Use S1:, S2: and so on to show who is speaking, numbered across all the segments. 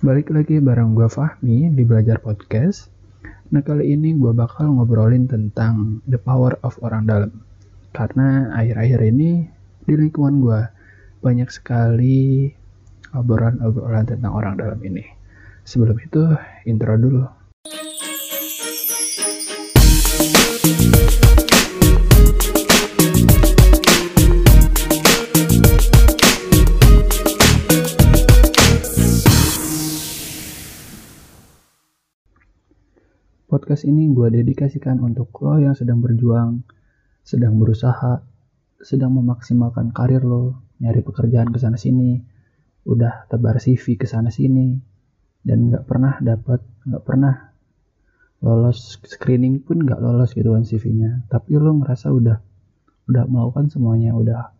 S1: Balik lagi bareng gue Fahmi di Belajar Podcast. Nah kali ini gue bakal ngobrolin tentang the power of orang dalam. Karena akhir-akhir ini di lingkungan gue banyak sekali obrolan-obrolan tentang orang dalam ini. Sebelum itu, intro dulu. Podcast ini gue dedikasikan untuk lo yang sedang berjuang, sedang berusaha, sedang memaksimalkan karir lo, nyari pekerjaan ke sana sini, udah tebar CV ke sana sini, dan nggak pernah dapat, nggak pernah lolos screening pun nggak lolos gitu kan CV-nya. Tapi lo ngerasa udah, udah melakukan semuanya, udah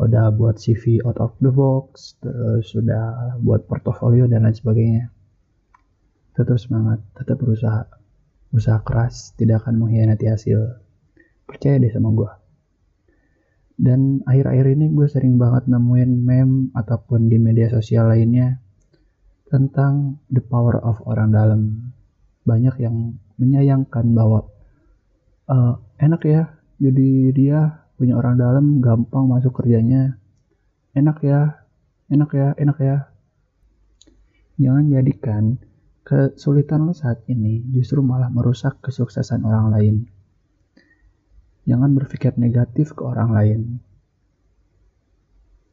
S1: udah buat CV out of the box, terus udah buat portofolio dan lain sebagainya tetap semangat, tetap berusaha. Usaha keras tidak akan mengkhianati hasil. Percaya deh sama gue. Dan akhir-akhir ini gue sering banget nemuin meme ataupun di media sosial lainnya tentang the power of orang dalam. Banyak yang menyayangkan bahwa uh, enak ya jadi dia punya orang dalam gampang masuk kerjanya. Enak ya, enak ya, enak ya. Jangan jadikan Kesulitan lo saat ini justru malah merusak kesuksesan orang lain. Jangan berpikir negatif ke orang lain.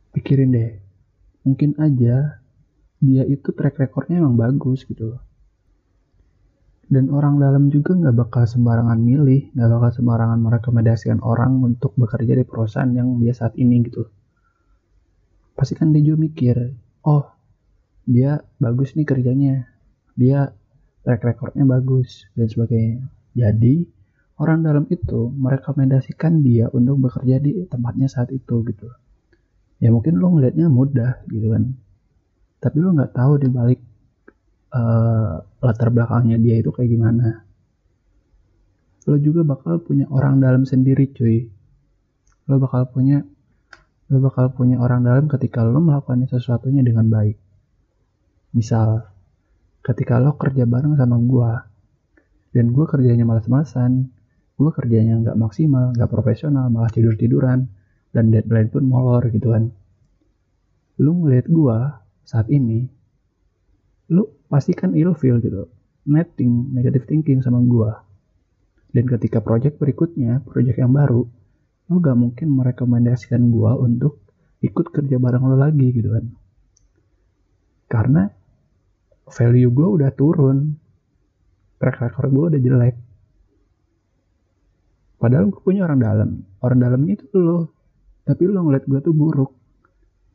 S1: Pikirin deh, mungkin aja dia itu track recordnya emang bagus gitu Dan orang dalam juga nggak bakal sembarangan milih, nggak bakal sembarangan merekomendasikan orang untuk bekerja di perusahaan yang dia saat ini gitu. Pasti kan dia juga mikir, oh dia bagus nih kerjanya, dia track recordnya bagus dan sebagainya. Jadi orang dalam itu merekomendasikan dia untuk bekerja di tempatnya saat itu gitu. Ya mungkin lo ngelihatnya mudah gitu kan. Tapi lo nggak tahu di balik uh, latar belakangnya dia itu kayak gimana. Lo juga bakal punya orang dalam sendiri cuy. Lo bakal punya lo bakal punya orang dalam ketika lo melakukan sesuatunya dengan baik. Misal, ketika lo kerja bareng sama gue dan gue kerjanya malas-malasan gue kerjanya nggak maksimal nggak profesional malah tidur tiduran dan deadline pun molor gitu kan. Lu ngeliat gue saat ini lu pasti kan feel gitu netting negative thinking sama gue dan ketika project berikutnya project yang baru lu gak mungkin merekomendasikan gue untuk ikut kerja bareng lo lagi gitu kan. Karena value gue udah turun. Track record gue udah jelek. Padahal gue punya orang dalam. Orang dalamnya itu lo tapi lo ngeliat gue tuh buruk.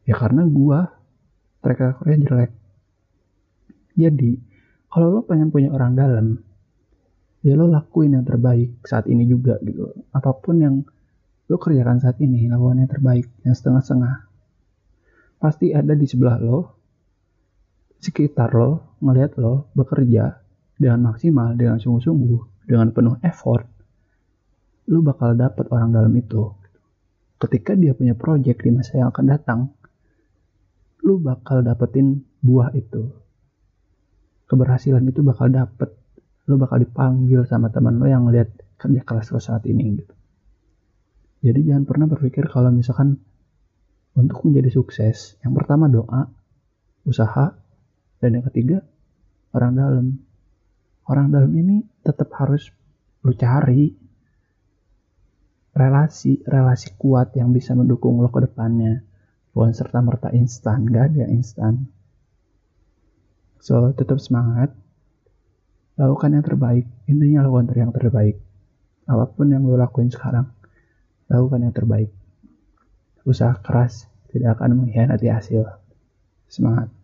S1: Ya karena gue track recordnya jelek. Jadi kalau lo pengen punya orang dalam ya lo lakuin yang terbaik saat ini juga gitu. Apa pun yang lo kerjakan saat ini lakukan yang terbaik yang setengah-setengah. Pasti ada di sebelah lo sekitar lo ngelihat lo bekerja dengan maksimal, dengan sungguh-sungguh, dengan penuh effort, lo bakal dapat orang dalam itu. Ketika dia punya project di masa yang akan datang, lo bakal dapetin buah itu. Keberhasilan itu bakal dapet. Lo bakal dipanggil sama teman lo yang ngeliat kerja kelas lo saat ini gitu. Jadi jangan pernah berpikir kalau misalkan untuk menjadi sukses, yang pertama doa, usaha, dan yang ketiga, orang dalam. Orang dalam ini tetap harus lu cari relasi, relasi kuat yang bisa mendukung lo ke depannya. Bukan serta-merta instan, gak ada instan. So, tetap semangat. Lakukan yang terbaik. Intinya lakukan yang terbaik. Apa pun yang lo lakuin sekarang, lakukan yang terbaik. Usaha keras tidak akan mengkhianati hasil. Semangat.